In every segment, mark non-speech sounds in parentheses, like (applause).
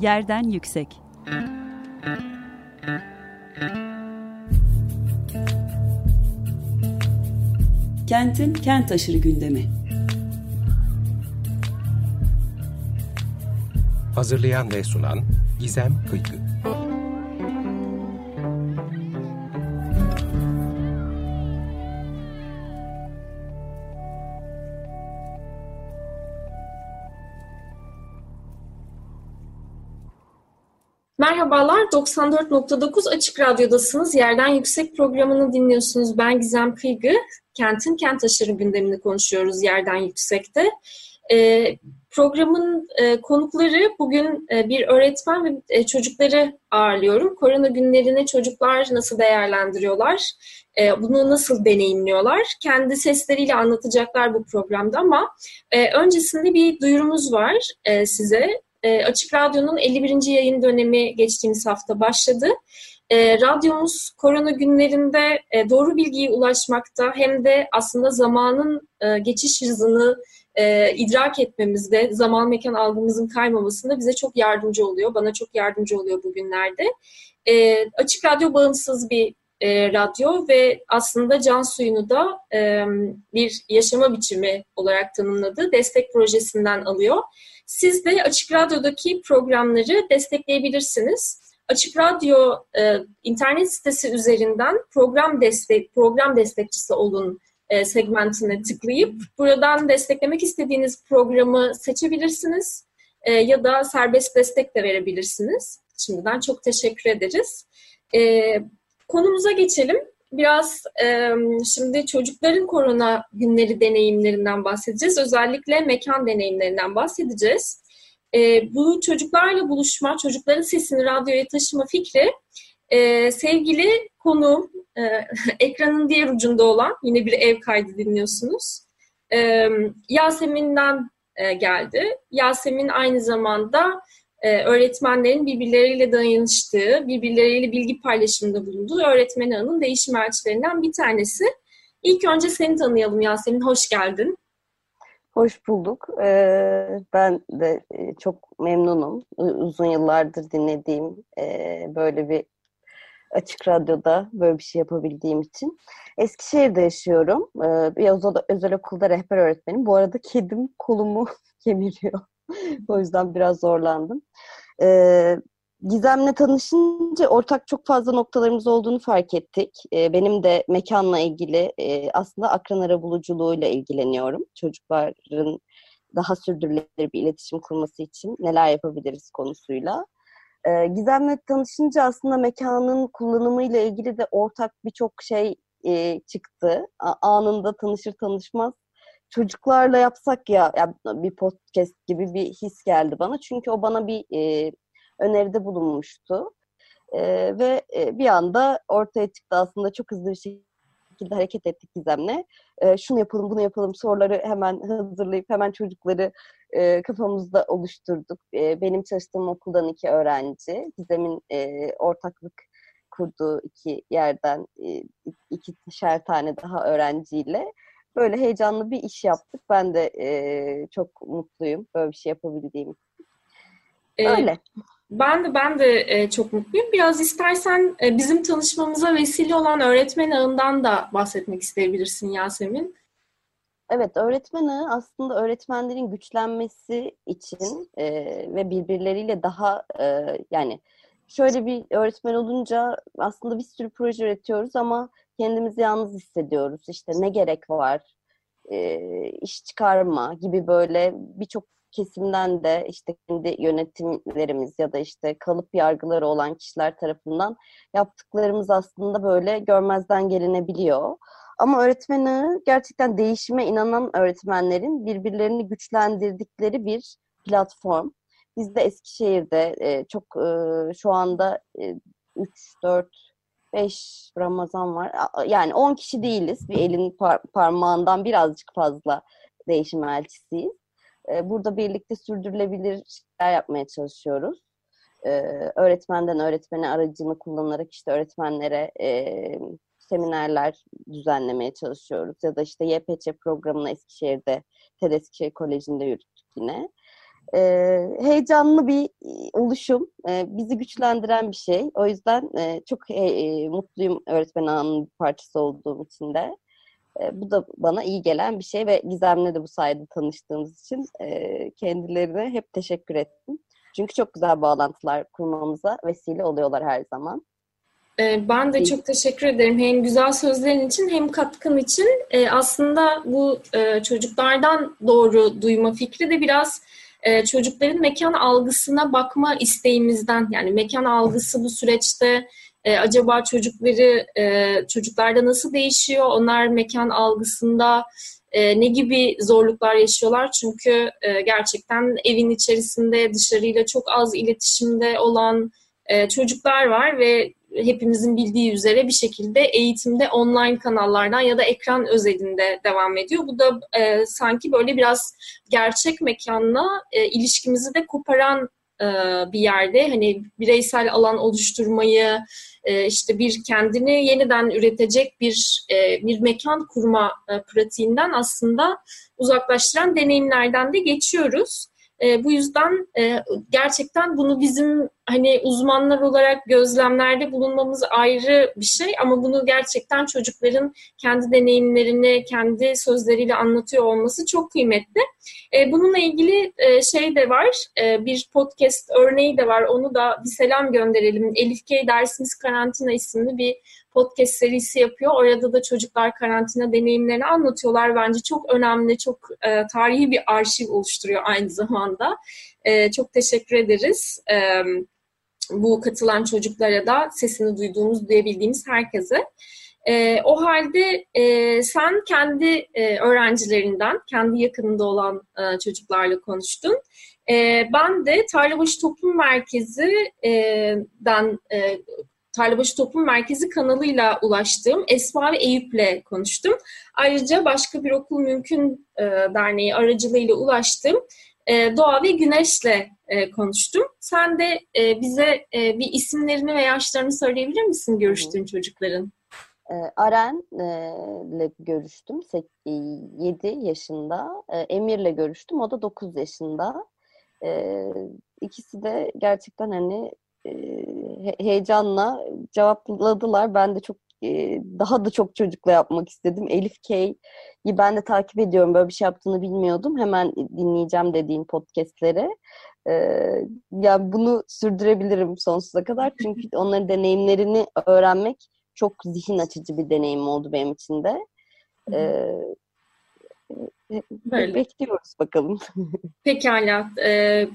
Yerden Yüksek. Kentin kent aşırı gündemi. Hazırlayan ve sunan Gizem Kıykı Merhabalar, 94.9 Açık Radyo'dasınız. Yerden Yüksek programını dinliyorsunuz. Ben Gizem Kıygı. Kentin kent aşırı gündemini konuşuyoruz Yerden Yüksek'te. Ee, programın e, konukları bugün e, bir öğretmen ve e, çocukları ağırlıyorum. Korona günlerini çocuklar nasıl değerlendiriyorlar? E, bunu nasıl deneyimliyorlar? Kendi sesleriyle anlatacaklar bu programda ama e, öncesinde bir duyurumuz var e, size. E, Açık Radyo'nun 51. yayın dönemi geçtiğimiz hafta başladı. E, radyomuz korona günlerinde e, doğru bilgiye ulaşmakta hem de aslında zamanın e, geçiş hızını e, idrak etmemizde, zaman mekan algımızın kaymamasında bize çok yardımcı oluyor. Bana çok yardımcı oluyor bugünlerde. E, Açık Radyo bağımsız bir e, radyo ve aslında Can Suyu'nu da e, bir yaşama biçimi olarak tanımladı. Destek projesinden alıyor. Siz de Açık Radyo'daki programları destekleyebilirsiniz. Açık Radyo e, internet sitesi üzerinden program destek program destekçisi olun e, segmentine tıklayıp buradan desteklemek istediğiniz programı seçebilirsiniz e, ya da serbest destek de verebilirsiniz. Şimdiden çok teşekkür ederiz. E, konumuza geçelim. Biraz e, şimdi çocukların korona günleri deneyimlerinden bahsedeceğiz. Özellikle mekan deneyimlerinden bahsedeceğiz. E, bu çocuklarla buluşma, çocukların sesini radyoya taşıma fikri e, sevgili konuğum, e, (laughs) ekranın diğer ucunda olan, yine bir ev kaydı dinliyorsunuz. E, Yasemin'den e, geldi. Yasemin aynı zamanda e, öğretmenlerin birbirleriyle dayanıştığı, birbirleriyle bilgi paylaşımında bulunduğu öğretmen ağının değişim elçilerinden bir tanesi. İlk önce seni tanıyalım Yasemin, hoş geldin. Hoş bulduk. Ee, ben de e, çok memnunum. Uzun yıllardır dinlediğim e, böyle bir açık radyoda böyle bir şey yapabildiğim için. Eskişehir'de yaşıyorum. Ee, bir özel, özel okulda rehber öğretmenim. Bu arada kedim kolumu (laughs) kemiriyor. (laughs) o yüzden biraz zorlandım. Ee, Gizem'le tanışınca ortak çok fazla noktalarımız olduğunu fark ettik. Ee, benim de mekanla ilgili e, aslında akran arabuluculuğuyla ilgileniyorum. Çocukların daha sürdürülebilir bir iletişim kurması için neler yapabiliriz konusuyla. Ee, Gizem'le tanışınca aslında mekanın kullanımıyla ilgili de ortak birçok şey e, çıktı. A- anında tanışır tanışmaz çocuklarla yapsak ya, ya bir podcast gibi bir his geldi bana. Çünkü o bana bir e, öneride bulunmuştu. E, ve e, bir anda ortaya çıktı aslında çok hızlı bir şekilde hareket ettik Gizem'le. E, şunu yapalım, bunu yapalım soruları hemen hazırlayıp hemen çocukları e, kafamızda oluşturduk. E, benim çalıştığım okuldan iki öğrenci, Gizem'in e, ortaklık kurduğu iki yerden e, iki şer tane daha öğrenciyle böyle heyecanlı bir iş yaptık. Ben de e, çok mutluyum böyle bir şey yapabildiğim Ee, Öyle. Ben de ben de e, çok mutluyum. Biraz istersen e, bizim tanışmamıza vesile olan öğretmen ağından da bahsetmek isteyebilirsin Yasemin. Evet, öğretmen ağı aslında öğretmenlerin güçlenmesi için e, ve birbirleriyle daha e, yani şöyle bir öğretmen olunca aslında bir sürü proje üretiyoruz ama kendimizi yalnız hissediyoruz. İşte ne gerek var, e, iş çıkarma gibi böyle birçok kesimden de işte kendi yönetimlerimiz ya da işte kalıp yargıları olan kişiler tarafından yaptıklarımız aslında böyle görmezden gelinebiliyor. Ama öğretmeni gerçekten değişime inanan öğretmenlerin birbirlerini güçlendirdikleri bir platform. Biz de Eskişehir'de e, çok e, şu anda e, 3, 4, 5 Ramazan var. Yani 10 kişi değiliz. Bir elin par- parmağından birazcık fazla değişim elçisiyiz. E, burada birlikte sürdürülebilir şeyler yapmaya çalışıyoruz. E, öğretmenden öğretmene aracını kullanarak işte öğretmenlere e, seminerler düzenlemeye çalışıyoruz. Ya da işte YPÇ programını Eskişehir'de, TED Eskişehir Koleji'nde yürüttük yine. E, heyecanlı bir oluşum, e, bizi güçlendiren bir şey. O yüzden e, çok e, mutluyum öğretmen ağının bir parçası olduğum için de. E, bu da bana iyi gelen bir şey ve Gizem'le de bu sayede tanıştığımız için e, kendilerine hep teşekkür ettim. Çünkü çok güzel bağlantılar kurmamıza vesile oluyorlar her zaman. Ben de çok teşekkür ederim hem güzel sözlerin için hem katkın için. Aslında bu e, çocuklardan doğru duyma fikri de biraz e, çocukların mekan algısına bakma isteğimizden yani mekan algısı bu süreçte e, acaba çocukları çocuklarda nasıl değişiyor? Onlar mekan algısında ne gibi zorluklar yaşıyorlar? Çünkü gerçekten evin içerisinde dışarıyla çok az iletişimde olan çocuklar var ve hepimizin bildiği üzere bir şekilde eğitimde online kanallardan ya da ekran özelinde devam ediyor. Bu da e, sanki böyle biraz gerçek mekanla e, ilişkimizi de koparan e, bir yerde. Hani bireysel alan oluşturmayı, e, işte bir kendini yeniden üretecek bir e, bir mekan kurma e, pratiğinden aslında uzaklaştıran deneyimlerden de geçiyoruz. E, bu yüzden e, gerçekten bunu bizim hani uzmanlar olarak gözlemlerde bulunmamız ayrı bir şey ama bunu gerçekten çocukların kendi deneyimlerini kendi sözleriyle anlatıyor olması çok kıymetli. E, bununla ilgili e, şey de var, e, bir podcast örneği de var. Onu da bir selam gönderelim. Elif K. Dersimiz Karantina isimli bir podcast serisi yapıyor. Orada da çocuklar karantina deneyimlerini anlatıyorlar. Bence çok önemli, çok e, tarihi bir arşiv oluşturuyor aynı zamanda. E, çok teşekkür ederiz. E, bu katılan çocuklara da sesini duyduğumuz, duyabildiğimiz herkese. E, o halde e, sen kendi e, öğrencilerinden, kendi yakınında olan e, çocuklarla konuştun. E, ben de Tarlabaşı Toplum Merkezi'den e, Tarlabaşı Toplum Merkezi kanalıyla ulaştığım Esma ve Eyüp'le konuştum. Ayrıca başka bir okul mümkün e, derneği aracılığıyla ulaştım. E, Doğa ve Güneş'le e, konuştum. Sen de e, bize e, bir isimlerini ve yaşlarını söyleyebilir misin görüştüğün Hı. çocukların? E, Aren ile görüştüm 7 yaşında. E, Emir'le görüştüm o da 9 yaşında. E, ikisi de gerçekten hani heyecanla cevapladılar. Ben de çok daha da çok çocukla yapmak istedim. Elif K'yi ben de takip ediyorum. Böyle bir şey yaptığını bilmiyordum. Hemen dinleyeceğim dediğin podcastleri. Ee, yani bunu sürdürebilirim sonsuza kadar. Çünkü (laughs) onların deneyimlerini öğrenmek çok zihin açıcı bir deneyim oldu benim için de. Böyle. Bekliyoruz bakalım. (laughs) Pekala. Ee,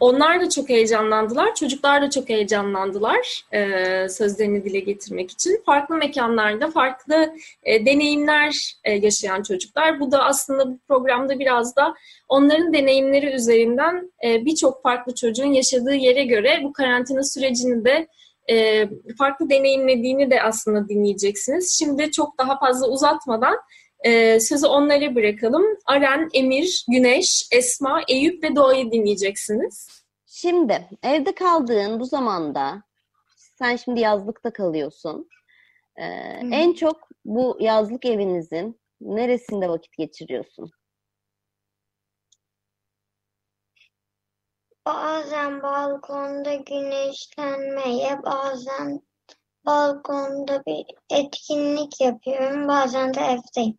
onlar da çok heyecanlandılar. Çocuklar da çok heyecanlandılar e, sözlerini dile getirmek için. Farklı mekanlarda farklı e, deneyimler e, yaşayan çocuklar. Bu da aslında bu programda biraz da onların deneyimleri üzerinden e, birçok farklı çocuğun yaşadığı yere göre bu karantina sürecini de e, farklı deneyimlediğini de aslında dinleyeceksiniz. Şimdi çok daha fazla uzatmadan ee, sözü onlara bırakalım. Aren, Emir, Güneş, Esma, Eyüp ve Doğa'yı dinleyeceksiniz. Şimdi evde kaldığın bu zamanda sen şimdi yazlıkta kalıyorsun. Ee, en çok bu yazlık evinizin neresinde vakit geçiriyorsun? Bazen balkonda güneşlenmeye, bazen balkonda bir etkinlik yapıyorum, bazen de evdeyim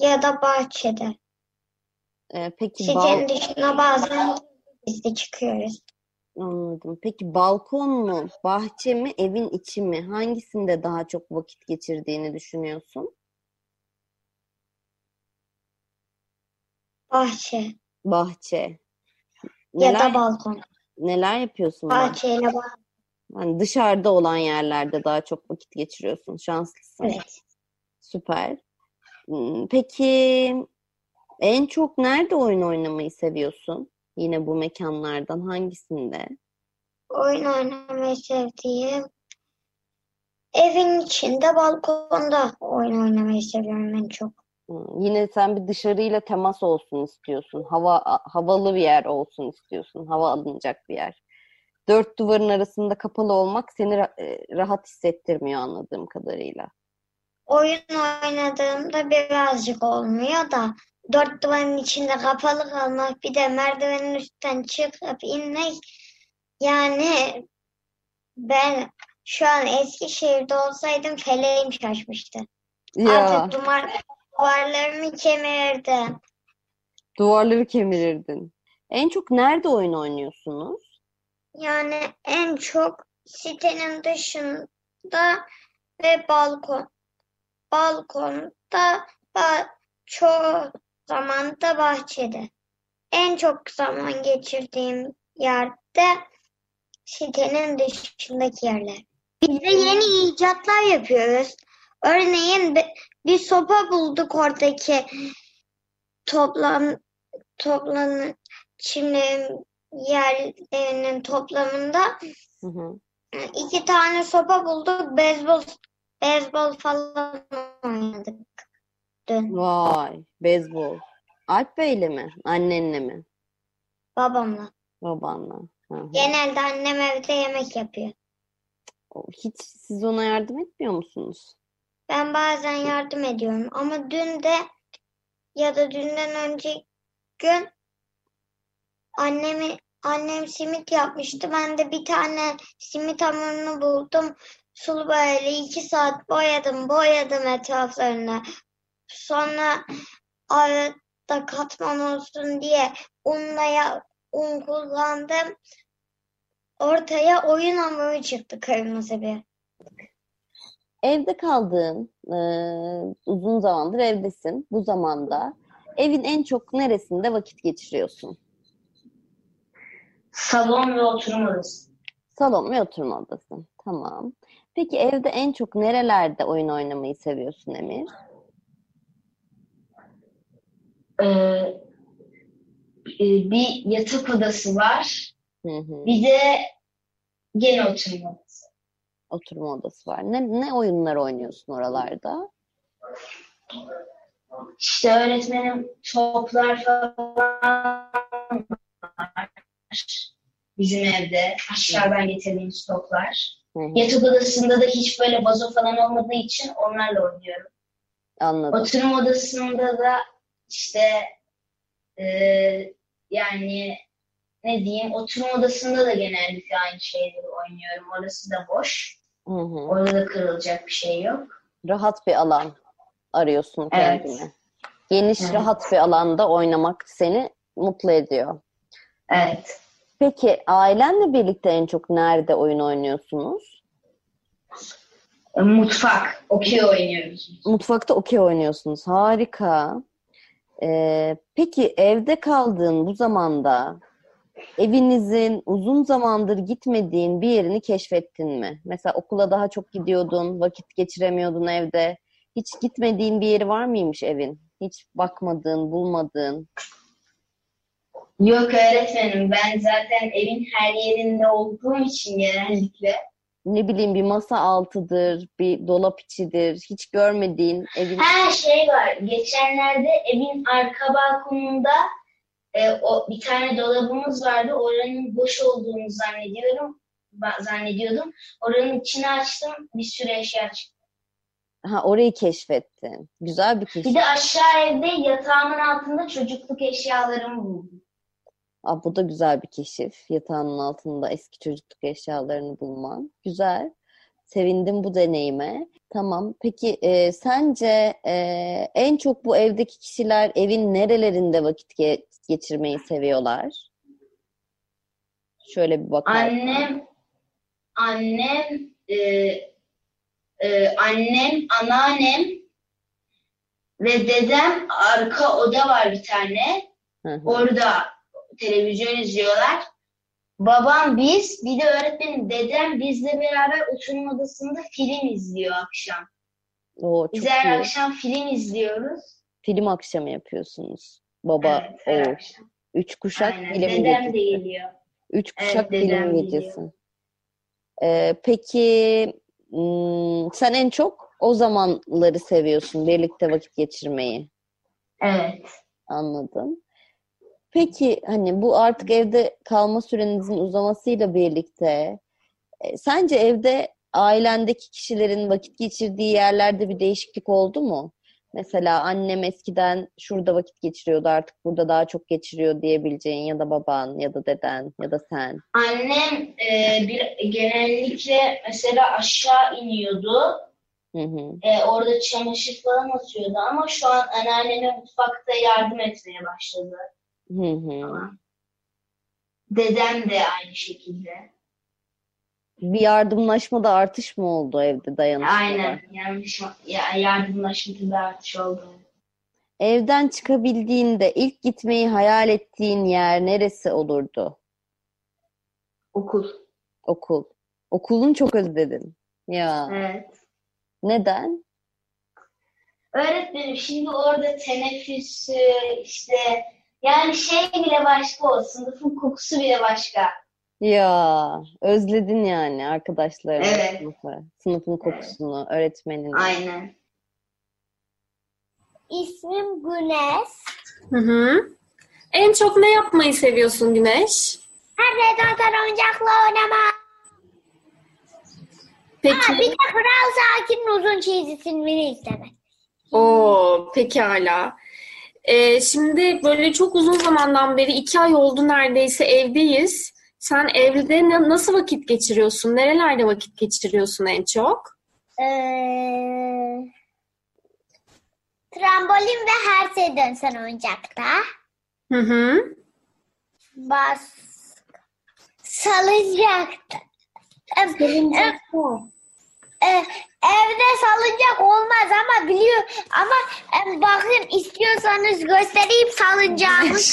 ya da bahçede. Ee, peki Sitenin bal... dışına bazen biz de çıkıyoruz. Anladım. Peki balkon mu, bahçe mi, evin içi mi? Hangisinde daha çok vakit geçirdiğini düşünüyorsun? Bahçe. Bahçe. Neler, ya da balkon. Neler yapıyorsun? Bahçeyle balkon. Yani dışarıda olan yerlerde daha çok vakit geçiriyorsun. Şanslısın. Evet. Süper. Peki en çok nerede oyun oynamayı seviyorsun? Yine bu mekanlardan hangisinde? Oyun oynamayı sevdiğim evin içinde balkonda oyun oynamayı seviyorum en çok. Yine sen bir dışarıyla temas olsun istiyorsun. Hava havalı bir yer olsun istiyorsun. Hava alınacak bir yer. Dört duvarın arasında kapalı olmak seni rahat hissettirmiyor anladığım kadarıyla oyun oynadığımda birazcık olmuyor da dört duvarın içinde kapalı kalmak, bir de merdivenin üstten çıkıp inmek. Yani ben şu an Eskişehir'de olsaydım feleğim şaşmıştı. Ya Artık duvar, duvarlarımı kemirirdim. duvarları kemirirdin. En çok nerede oyun oynuyorsunuz? Yani en çok sitenin dışında ve balkon. Balkonda ba çoğu zaman da bahçede. En çok zaman geçirdiğim yerde sitenin dışındaki yerler. Biz de yeni icatlar yapıyoruz. Örneğin bi- bir sopa bulduk oradaki toplam toplan çimlerin yerlerinin toplamında Hı hı. iki tane sopa bulduk. Beyzbol beyzbol falan oynadık dün Vay, beyzbol. Alp Bey'le mi? Annenle mi? babamla. Babanla. Hı hı. Genelde annem evde yemek yapıyor. O- Hiç siz ona yardım etmiyor musunuz? Ben bazen yardım ediyorum ama dün de ya da dünden önceki gün annemi annem simit yapmıştı. Ben de bir tane simit hamurunu buldum. Sulu boyayla iki saat boyadım, boyadım etraflarını. Sonra arada katman olsun diye unla ya, un kullandım. Ortaya oyun hamuru çıktı kırmızı bir. Evde kaldığın, e, uzun zamandır evdesin. Bu zamanda evin en çok neresinde vakit geçiriyorsun? Salon ve oturma odası. Salon ve oturma odası. Tamam. Peki evde en çok nerelerde oyun oynamayı seviyorsun Emir? Ee, e, bir yatak odası var. Hı hı. Bir de gene oturma odası. Oturma odası var. Ne, ne oyunlar oynuyorsun oralarda? İşte öğretmenim toplar falan var. Bizim evde aşağıdan getirdiğimiz toplar. Hı hı. Yatak odasında da hiç böyle vazo falan olmadığı için onlarla oynuyorum. Anladım. Oturma odasında da işte e, yani ne diyeyim oturma odasında da genellikle aynı şeyleri oynuyorum. Orası da boş. Hı hı. Orada da kırılacak bir şey yok. Rahat bir alan arıyorsun Evet. kendine. Geniş, Evet. rahat bir alanda oynamak seni mutlu ediyor. Evet. Peki ailenle birlikte en çok nerede oyun oynuyorsunuz? Mutfak. Okey oynuyoruz. Mutfakta okey oynuyorsunuz. Harika. Ee, peki evde kaldığın bu zamanda evinizin uzun zamandır gitmediğin bir yerini keşfettin mi? Mesela okula daha çok gidiyordun, vakit geçiremiyordun evde. Hiç gitmediğin bir yeri var mıymış evin? Hiç bakmadığın, bulmadığın. Yok öğretmenim ben zaten evin her yerinde olduğum için genellikle Ne bileyim bir masa altıdır, bir dolap içidir. Hiç görmediğin evin Her şey var. Geçenlerde evin arka balkonunda e, o bir tane dolabımız vardı. Oranın boş olduğunu zannediyorum. Zannediyordum. Oranın içini açtım. Bir sürü eşya çıktı. Ha orayı keşfettin. Güzel bir keşif. Bir de aşağı evde yatağımın altında çocukluk eşyalarımı buldum. Aa, bu da güzel bir keşif. Yatağının altında eski çocukluk eşyalarını bulman. Güzel. Sevindim bu deneyime. Tamam. Peki e, sence e, en çok bu evdeki kişiler evin nerelerinde vakit ge- geçirmeyi seviyorlar? Şöyle bir bakalım. Annem, annem, e, e, annem, anneannem ve dedem arka oda var bir tane. Hı hı. Orada televizyon izliyorlar. Babam biz, bir de öğretmenim dedem bizle beraber oturma odasında film izliyor akşam. Oo, çok Biz her iyi. akşam film izliyoruz. Film akşamı yapıyorsunuz. Baba, Evet, her oğul. akşam. Üç kuşak Aynen. film Dedem de gecesi. geliyor. Üç Evet, kuşak dedem film geliyor. gecesi. Ee, peki hmm, sen en çok o zamanları seviyorsun, birlikte vakit geçirmeyi. Evet. Anladım. Peki hani bu artık evde kalma sürenizin uzamasıyla birlikte e, sence evde ailendeki kişilerin vakit geçirdiği yerlerde bir değişiklik oldu mu? Mesela annem eskiden şurada vakit geçiriyordu artık burada daha çok geçiriyor diyebileceğin ya da baban ya da deden ya da sen. Annem e, bir genellikle mesela aşağı iniyordu. Hı hı. E, orada çamaşır falan atıyordu ama şu an anneanneme mutfakta yardım etmeye başladı. Hı hı. Dedem de aynı şekilde. Bir yardımlaşmada artış mı oldu evde dayanışmada? Aynen. Yanlış ya, yardımlaşmada artış oldu. Evden çıkabildiğinde ilk gitmeyi hayal ettiğin yer neresi olurdu? Okul. Okul. Okulun çok özledin. Ya Evet. neden? Öğretmenim şimdi orada teneffüsü işte yani şey bile başka o. Sınıfın kokusu bile başka. Ya özledin yani arkadaşlarını, Evet. sınıfı, sınıfın kokusunu, öğretmenini. Aynen. İsmim Güneş. Hı hı. En çok ne yapmayı seviyorsun Güneş? Her şeyden oyuncakla oynamak. Peki. Ha, bir de Kral Sakin'in uzun çizgi filmini izlemek. Oo, pekala. Ee, şimdi böyle çok uzun zamandan beri iki ay oldu neredeyse evdeyiz. Sen evde na- nasıl vakit geçiriyorsun? Nerelerde vakit geçiriyorsun en çok? Ee, trambolin ve her şey dönsen oyuncakta. Hı hı. Bas. Salıncakta. Em, e, evde salıncak olmaz ama biliyor ama em, bakın istiyorsanız göstereyim salıncağımı. (laughs)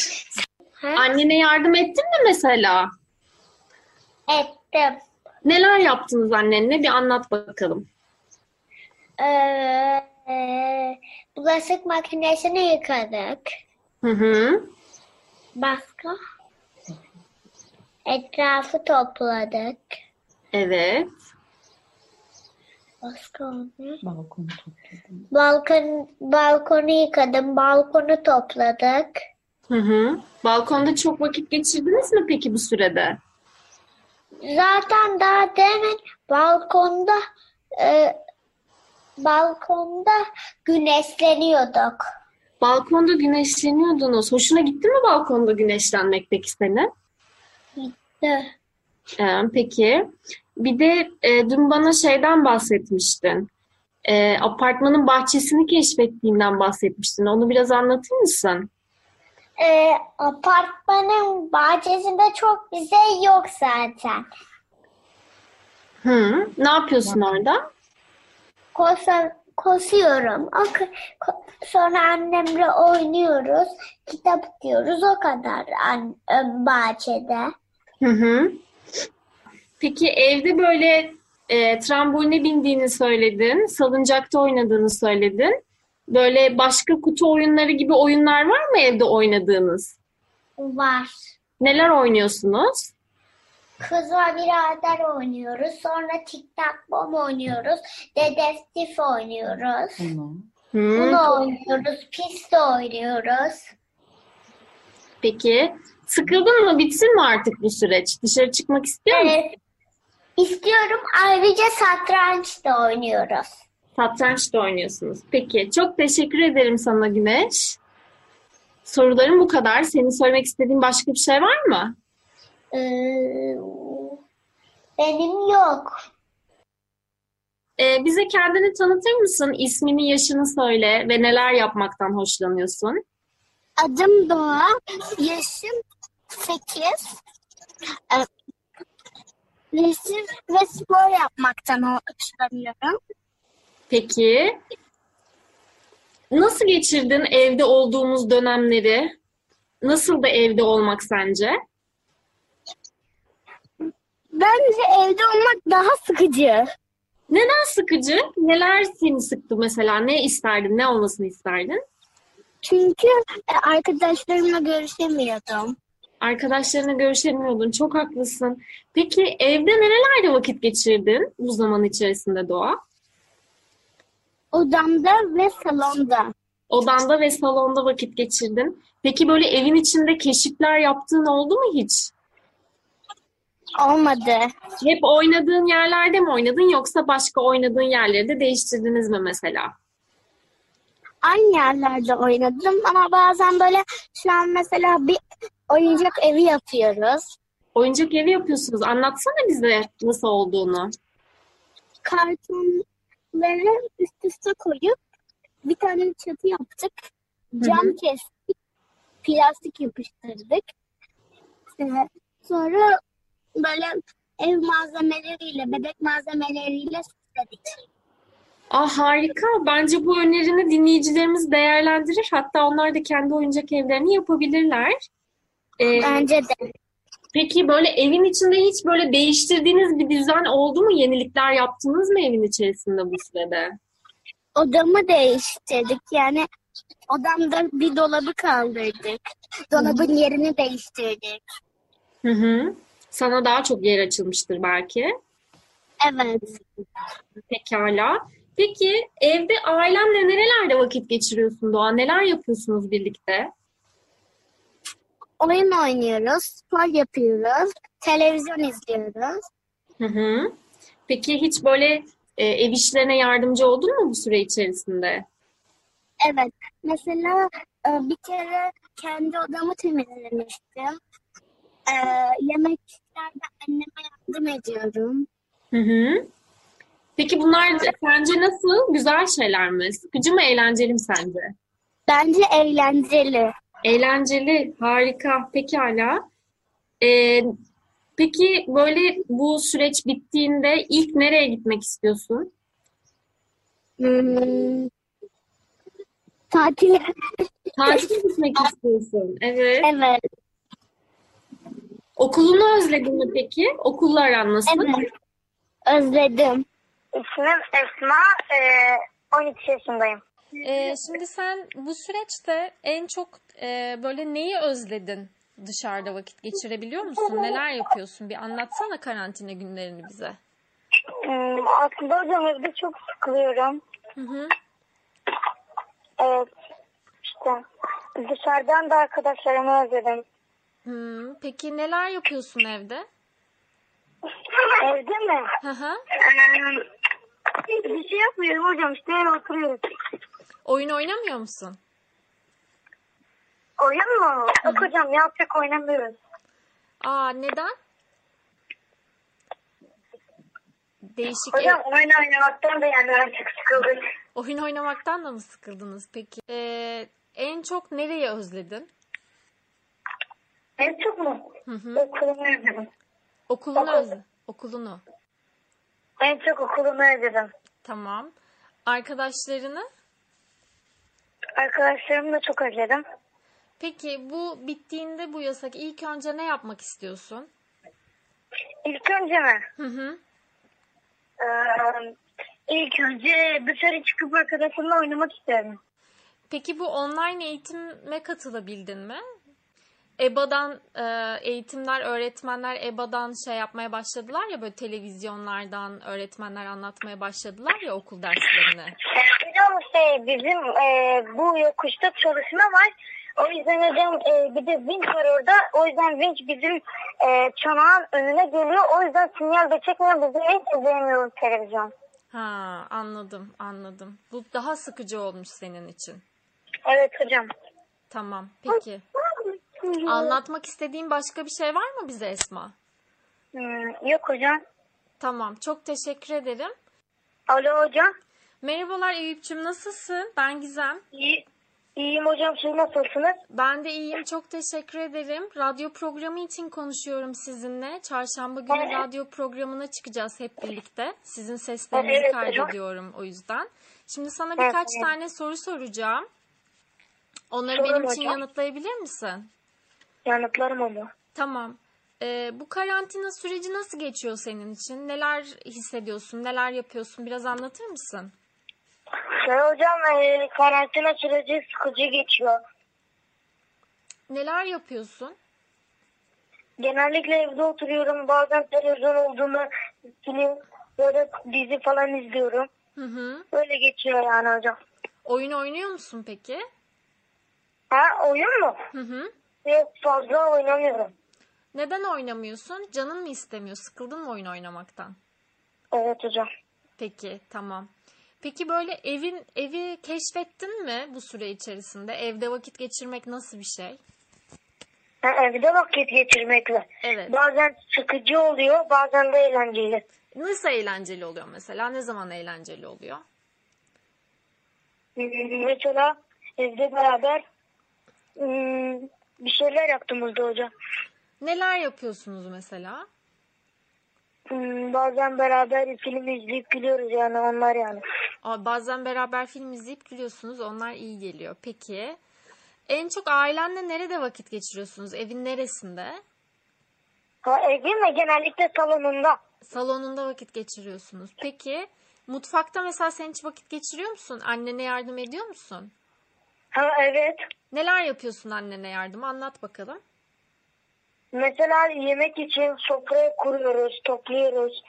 Ha? Annene yardım ettin mi mesela? Ettim. Neler yaptınız annenle? Bir anlat bakalım. Ee, e, bulaşık makinesini yıkadık. Hı hı. Başka? Etrafı topladık. Evet. Başka ne? Balkon, balkonu yıkadım. Balkonu topladık. Hı hı. Balkonda çok vakit geçirdiniz mi peki bu sürede? Zaten daha demin balkonda e, balkonda güneşleniyorduk. Balkonda güneşleniyordunuz. Hoşuna gitti mi balkonda güneşlenmek peki senin? De. Ee, peki. Bir de e, dün bana şeyden bahsetmiştin. E, apartmanın bahçesini keşfettiğinden bahsetmiştin. Onu biraz anlatır mısın? E, apartmanın bahçesinde çok bir şey yok zaten. Hı. Ne yapıyorsun orada? Kosa, kosuyorum. O, k- ko- sonra annemle oynuyoruz. Kitap diyoruz. O kadar an, e, bahçede. Hı hı. Peki evde böyle e, tramboline bindiğini söyledin, salıncakta oynadığını söyledin. Böyle başka kutu oyunları gibi oyunlar var mı evde oynadığınız? Var. Neler oynuyorsunuz? Kız ve birader oynuyoruz. Sonra tik-tak bom oynuyoruz. Dedektif oynuyoruz. Hı. Bunu oynuyoruz. Piste oynuyoruz. Peki sıkıldın mı? Bitsin mi artık bu süreç? Dışarı çıkmak istiyor musun? Evet. İstiyorum. Ayrıca satranç da oynuyoruz. Satranç da oynuyorsunuz. Peki çok teşekkür ederim sana Güneş. Sorularım bu kadar. Senin söylemek istediğin başka bir şey var mı? Ee, benim yok. Ee, bize kendini tanıtır mısın? İsmini, yaşını söyle ve neler yapmaktan hoşlanıyorsun? Adım Doğa. Yaşım 8. Resim ve spor yapmaktan hoşlanıyorum. Peki. Nasıl geçirdin evde olduğumuz dönemleri? Nasıl da evde olmak sence? Bence evde olmak daha sıkıcı. Neden sıkıcı? Neler seni sıktı mesela? Ne isterdin? Ne olmasını isterdin? Çünkü e, arkadaşlarımla görüşemiyordum. Arkadaşlarına görüşemiyordun. Çok haklısın. Peki evde nerelerde vakit geçirdin bu zaman içerisinde Doğa? Odamda ve salonda. Odanda ve salonda vakit geçirdin. Peki böyle evin içinde keşifler yaptığın oldu mu hiç? Olmadı. Hep oynadığın yerlerde mi oynadın yoksa başka oynadığın yerleri de değiştirdiniz mi mesela? aynı yerlerde oynadım ama bazen böyle şu an mesela bir oyuncak evi yapıyoruz. Oyuncak evi yapıyorsunuz. Anlatsana bize nasıl olduğunu. Kartonları üst üste koyup bir tane çatı yaptık. Cam Hı hı. kestik. Plastik yapıştırdık. İşte sonra böyle ev malzemeleriyle, bebek malzemeleriyle süsledik. Aa, harika. Bence bu önerini dinleyicilerimiz değerlendirir. Hatta onlar da kendi oyuncak evlerini yapabilirler. Ee, Bence de. peki böyle evin içinde hiç böyle değiştirdiğiniz bir düzen oldu mu? Yenilikler yaptınız mı evin içerisinde bu sürede? Odamı değiştirdik. Yani odamda bir dolabı kaldırdık. Dolabın yerini değiştirdik. Hı hı. Sana daha çok yer açılmıştır belki. Evet. Pekala. Peki evde ailenle nerelerde vakit geçiriyorsun Doğan? Neler yapıyorsunuz birlikte? Oyun oynuyoruz, spor yapıyoruz, televizyon izliyoruz. Hı hı. Peki hiç böyle e, ev işlerine yardımcı oldun mu bu süre içerisinde? Evet. Mesela e, bir kere kendi odamı temizlemiştim. E, yemeklerde anneme yardım ediyorum. Hı hı. Peki bunlar sence nasıl? Güzel şeyler mi? Sıkıcı mı, eğlenceli mi sence? Bence eğlenceli. Eğlenceli, harika, pekala. Ee, peki böyle bu süreç bittiğinde ilk nereye gitmek istiyorsun? Hmm. Tatil. Tatile gitmek istiyorsun. Evet. Evet. Okulunu özledin mi peki? Okulla aran nasıl? Evet. Özledim. İsmim Esma. Ee, 12 yaşındayım. Ee, şimdi sen bu süreçte en çok e, böyle neyi özledin dışarıda vakit geçirebiliyor musun? Neler yapıyorsun? Bir anlatsana karantina günlerini bize. Hmm, aslında hocam evde çok sıkılıyorum. Hı hı. Evet. İşte dışarıdan da arkadaşlarımı özledim. Hmm, peki neler yapıyorsun evde? Evde mi? Hı hı. Ee, bir şey yapmıyorum hocam işte oturuyoruz. Oyun oynamıyor musun? Oyun mu? Yok hocam ya pek oynamıyoruz. Aa neden? Değişik Hocam ev- oyun oynamaktan da yani artık sıkıldık. oyun oynamaktan da mı sıkıldınız peki? Ee, en çok nereyi özledin? En çok mu? Hı hı. Okulumu özledim. Okulunu Okul. özle. Okulunu. En çok okulumu özledim. Tamam. Arkadaşlarını? Arkadaşlarımı da çok özledim. Peki bu bittiğinde bu yasak ilk önce ne yapmak istiyorsun? İlk önce mi? Hı hı. Ee, ilk önce dışarı çıkıp arkadaşımla oynamak isterim. Peki bu online eğitime katılabildin mi? EBA'dan e, eğitimler, öğretmenler EBA'dan şey yapmaya başladılar ya böyle televizyonlardan öğretmenler anlatmaya başladılar ya okul derslerini. Hocam şey bizim e, bu yokuşta çalışma var. O yüzden hocam e, bir de vinç var orada. O yüzden vinç bizim e, çanağın önüne geliyor. O yüzden sinyal de çekmiyor. Biz de hiç izleyemiyoruz televizyon. Ha anladım anladım. Bu daha sıkıcı olmuş senin için. Evet hocam. Tamam peki. Anlatmak istediğin başka bir şey var mı bize Esma? Hmm, yok hocam. Tamam çok teşekkür ederim. Alo hocam. Merhabalar Eyüp'cüm nasılsın? Ben Gizem. İyi, iyiyim hocam. Siz nasılsınız? Ben de iyiyim. Çok teşekkür ederim. Radyo programı için konuşuyorum sizinle. Çarşamba günü Evet. radyo programına çıkacağız hep birlikte. Sizin seslerinizi Evet, kaydediyorum o yüzden. Şimdi sana birkaç evet. tane soru soracağım. Onları Sorun benim için hocam. yanıtlayabilir misin? Yanıtlarım ama. Tamam. Ee, bu karantina süreci nasıl geçiyor senin için? Neler hissediyorsun? Neler yapıyorsun? Biraz anlatır mısın? Şey hocam e, karantina süreci sıkıcı geçiyor. Neler yapıyorsun? Genellikle evde oturuyorum. Bazen televizyon olduğunda film böyle dizi falan izliyorum. Hı hı. Böyle geçiyor yani hocam. Oyun oynuyor musun peki? Ha oyun mu? Hı hı. Yok fazla oynamıyorum. Neden oynamıyorsun? Canın mı istemiyor? Sıkıldın mı oyun oynamaktan? Evet hocam. Peki, tamam. Peki böyle evin evi keşfettin mi bu süre içerisinde? Evde vakit geçirmek nasıl bir şey? Ha, evde vakit geçirmekle. Evet. Bazen sıkıcı oluyor, bazen de eğlenceli. Nasıl eğlenceli oluyor mesela? Ne zaman eğlenceli oluyor? Hmm, Mesela evde beraber hmm, bir şeyler yaptığımızda hocam. Neler yapıyorsunuz mesela? Hmm, Bazen beraber film izleyip gülüyoruz yani onlar yani. Bazen beraber film izleyip gülüyorsunuz. Onlar iyi geliyor. Peki en çok ailenle nerede vakit geçiriyorsunuz? Evin neresinde? Ha, evim de genellikle salonunda. Salonunda vakit geçiriyorsunuz. Peki mutfakta mesela sen hiç vakit geçiriyor musun? Annene yardım ediyor musun? Ha, evet. Neler yapıyorsun annene yardım? Anlat bakalım. Mesela yemek için sofrayı kuruyoruz, topluyoruz.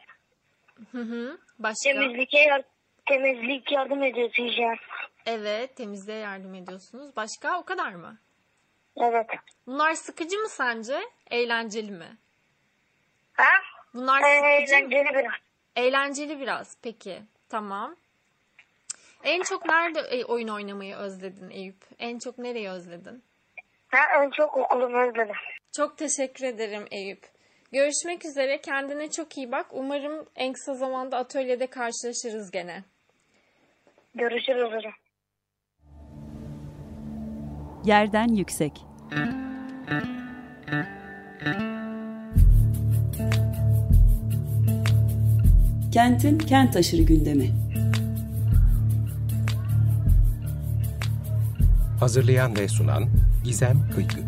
Hı hı. Başka? Temizlik, yar- temizlik yardım ediyoruz hijyen. Evet, temizliğe yardım ediyorsunuz. Başka o kadar mı? Evet. Bunlar sıkıcı mı sence? Eğlenceli mi? Ha? Bunlar Ee, sıkıcı mı? eğlenceli biraz. Eğlenceli biraz. Peki. Tamam. En çok nerede e, oyun oynamayı özledin Eyüp? En çok nereyi özledin? Ha, en çok okulumu özledim. Çok teşekkür ederim Eyüp. Görüşmek üzere. Kendine çok iyi bak. Umarım en kısa zamanda atölyede karşılaşırız gene. Görüşürüz hocam. Yerden yüksek. Kentin kent aşırı gündemi. Hazırlayan ve sunan Gizem Kıykı.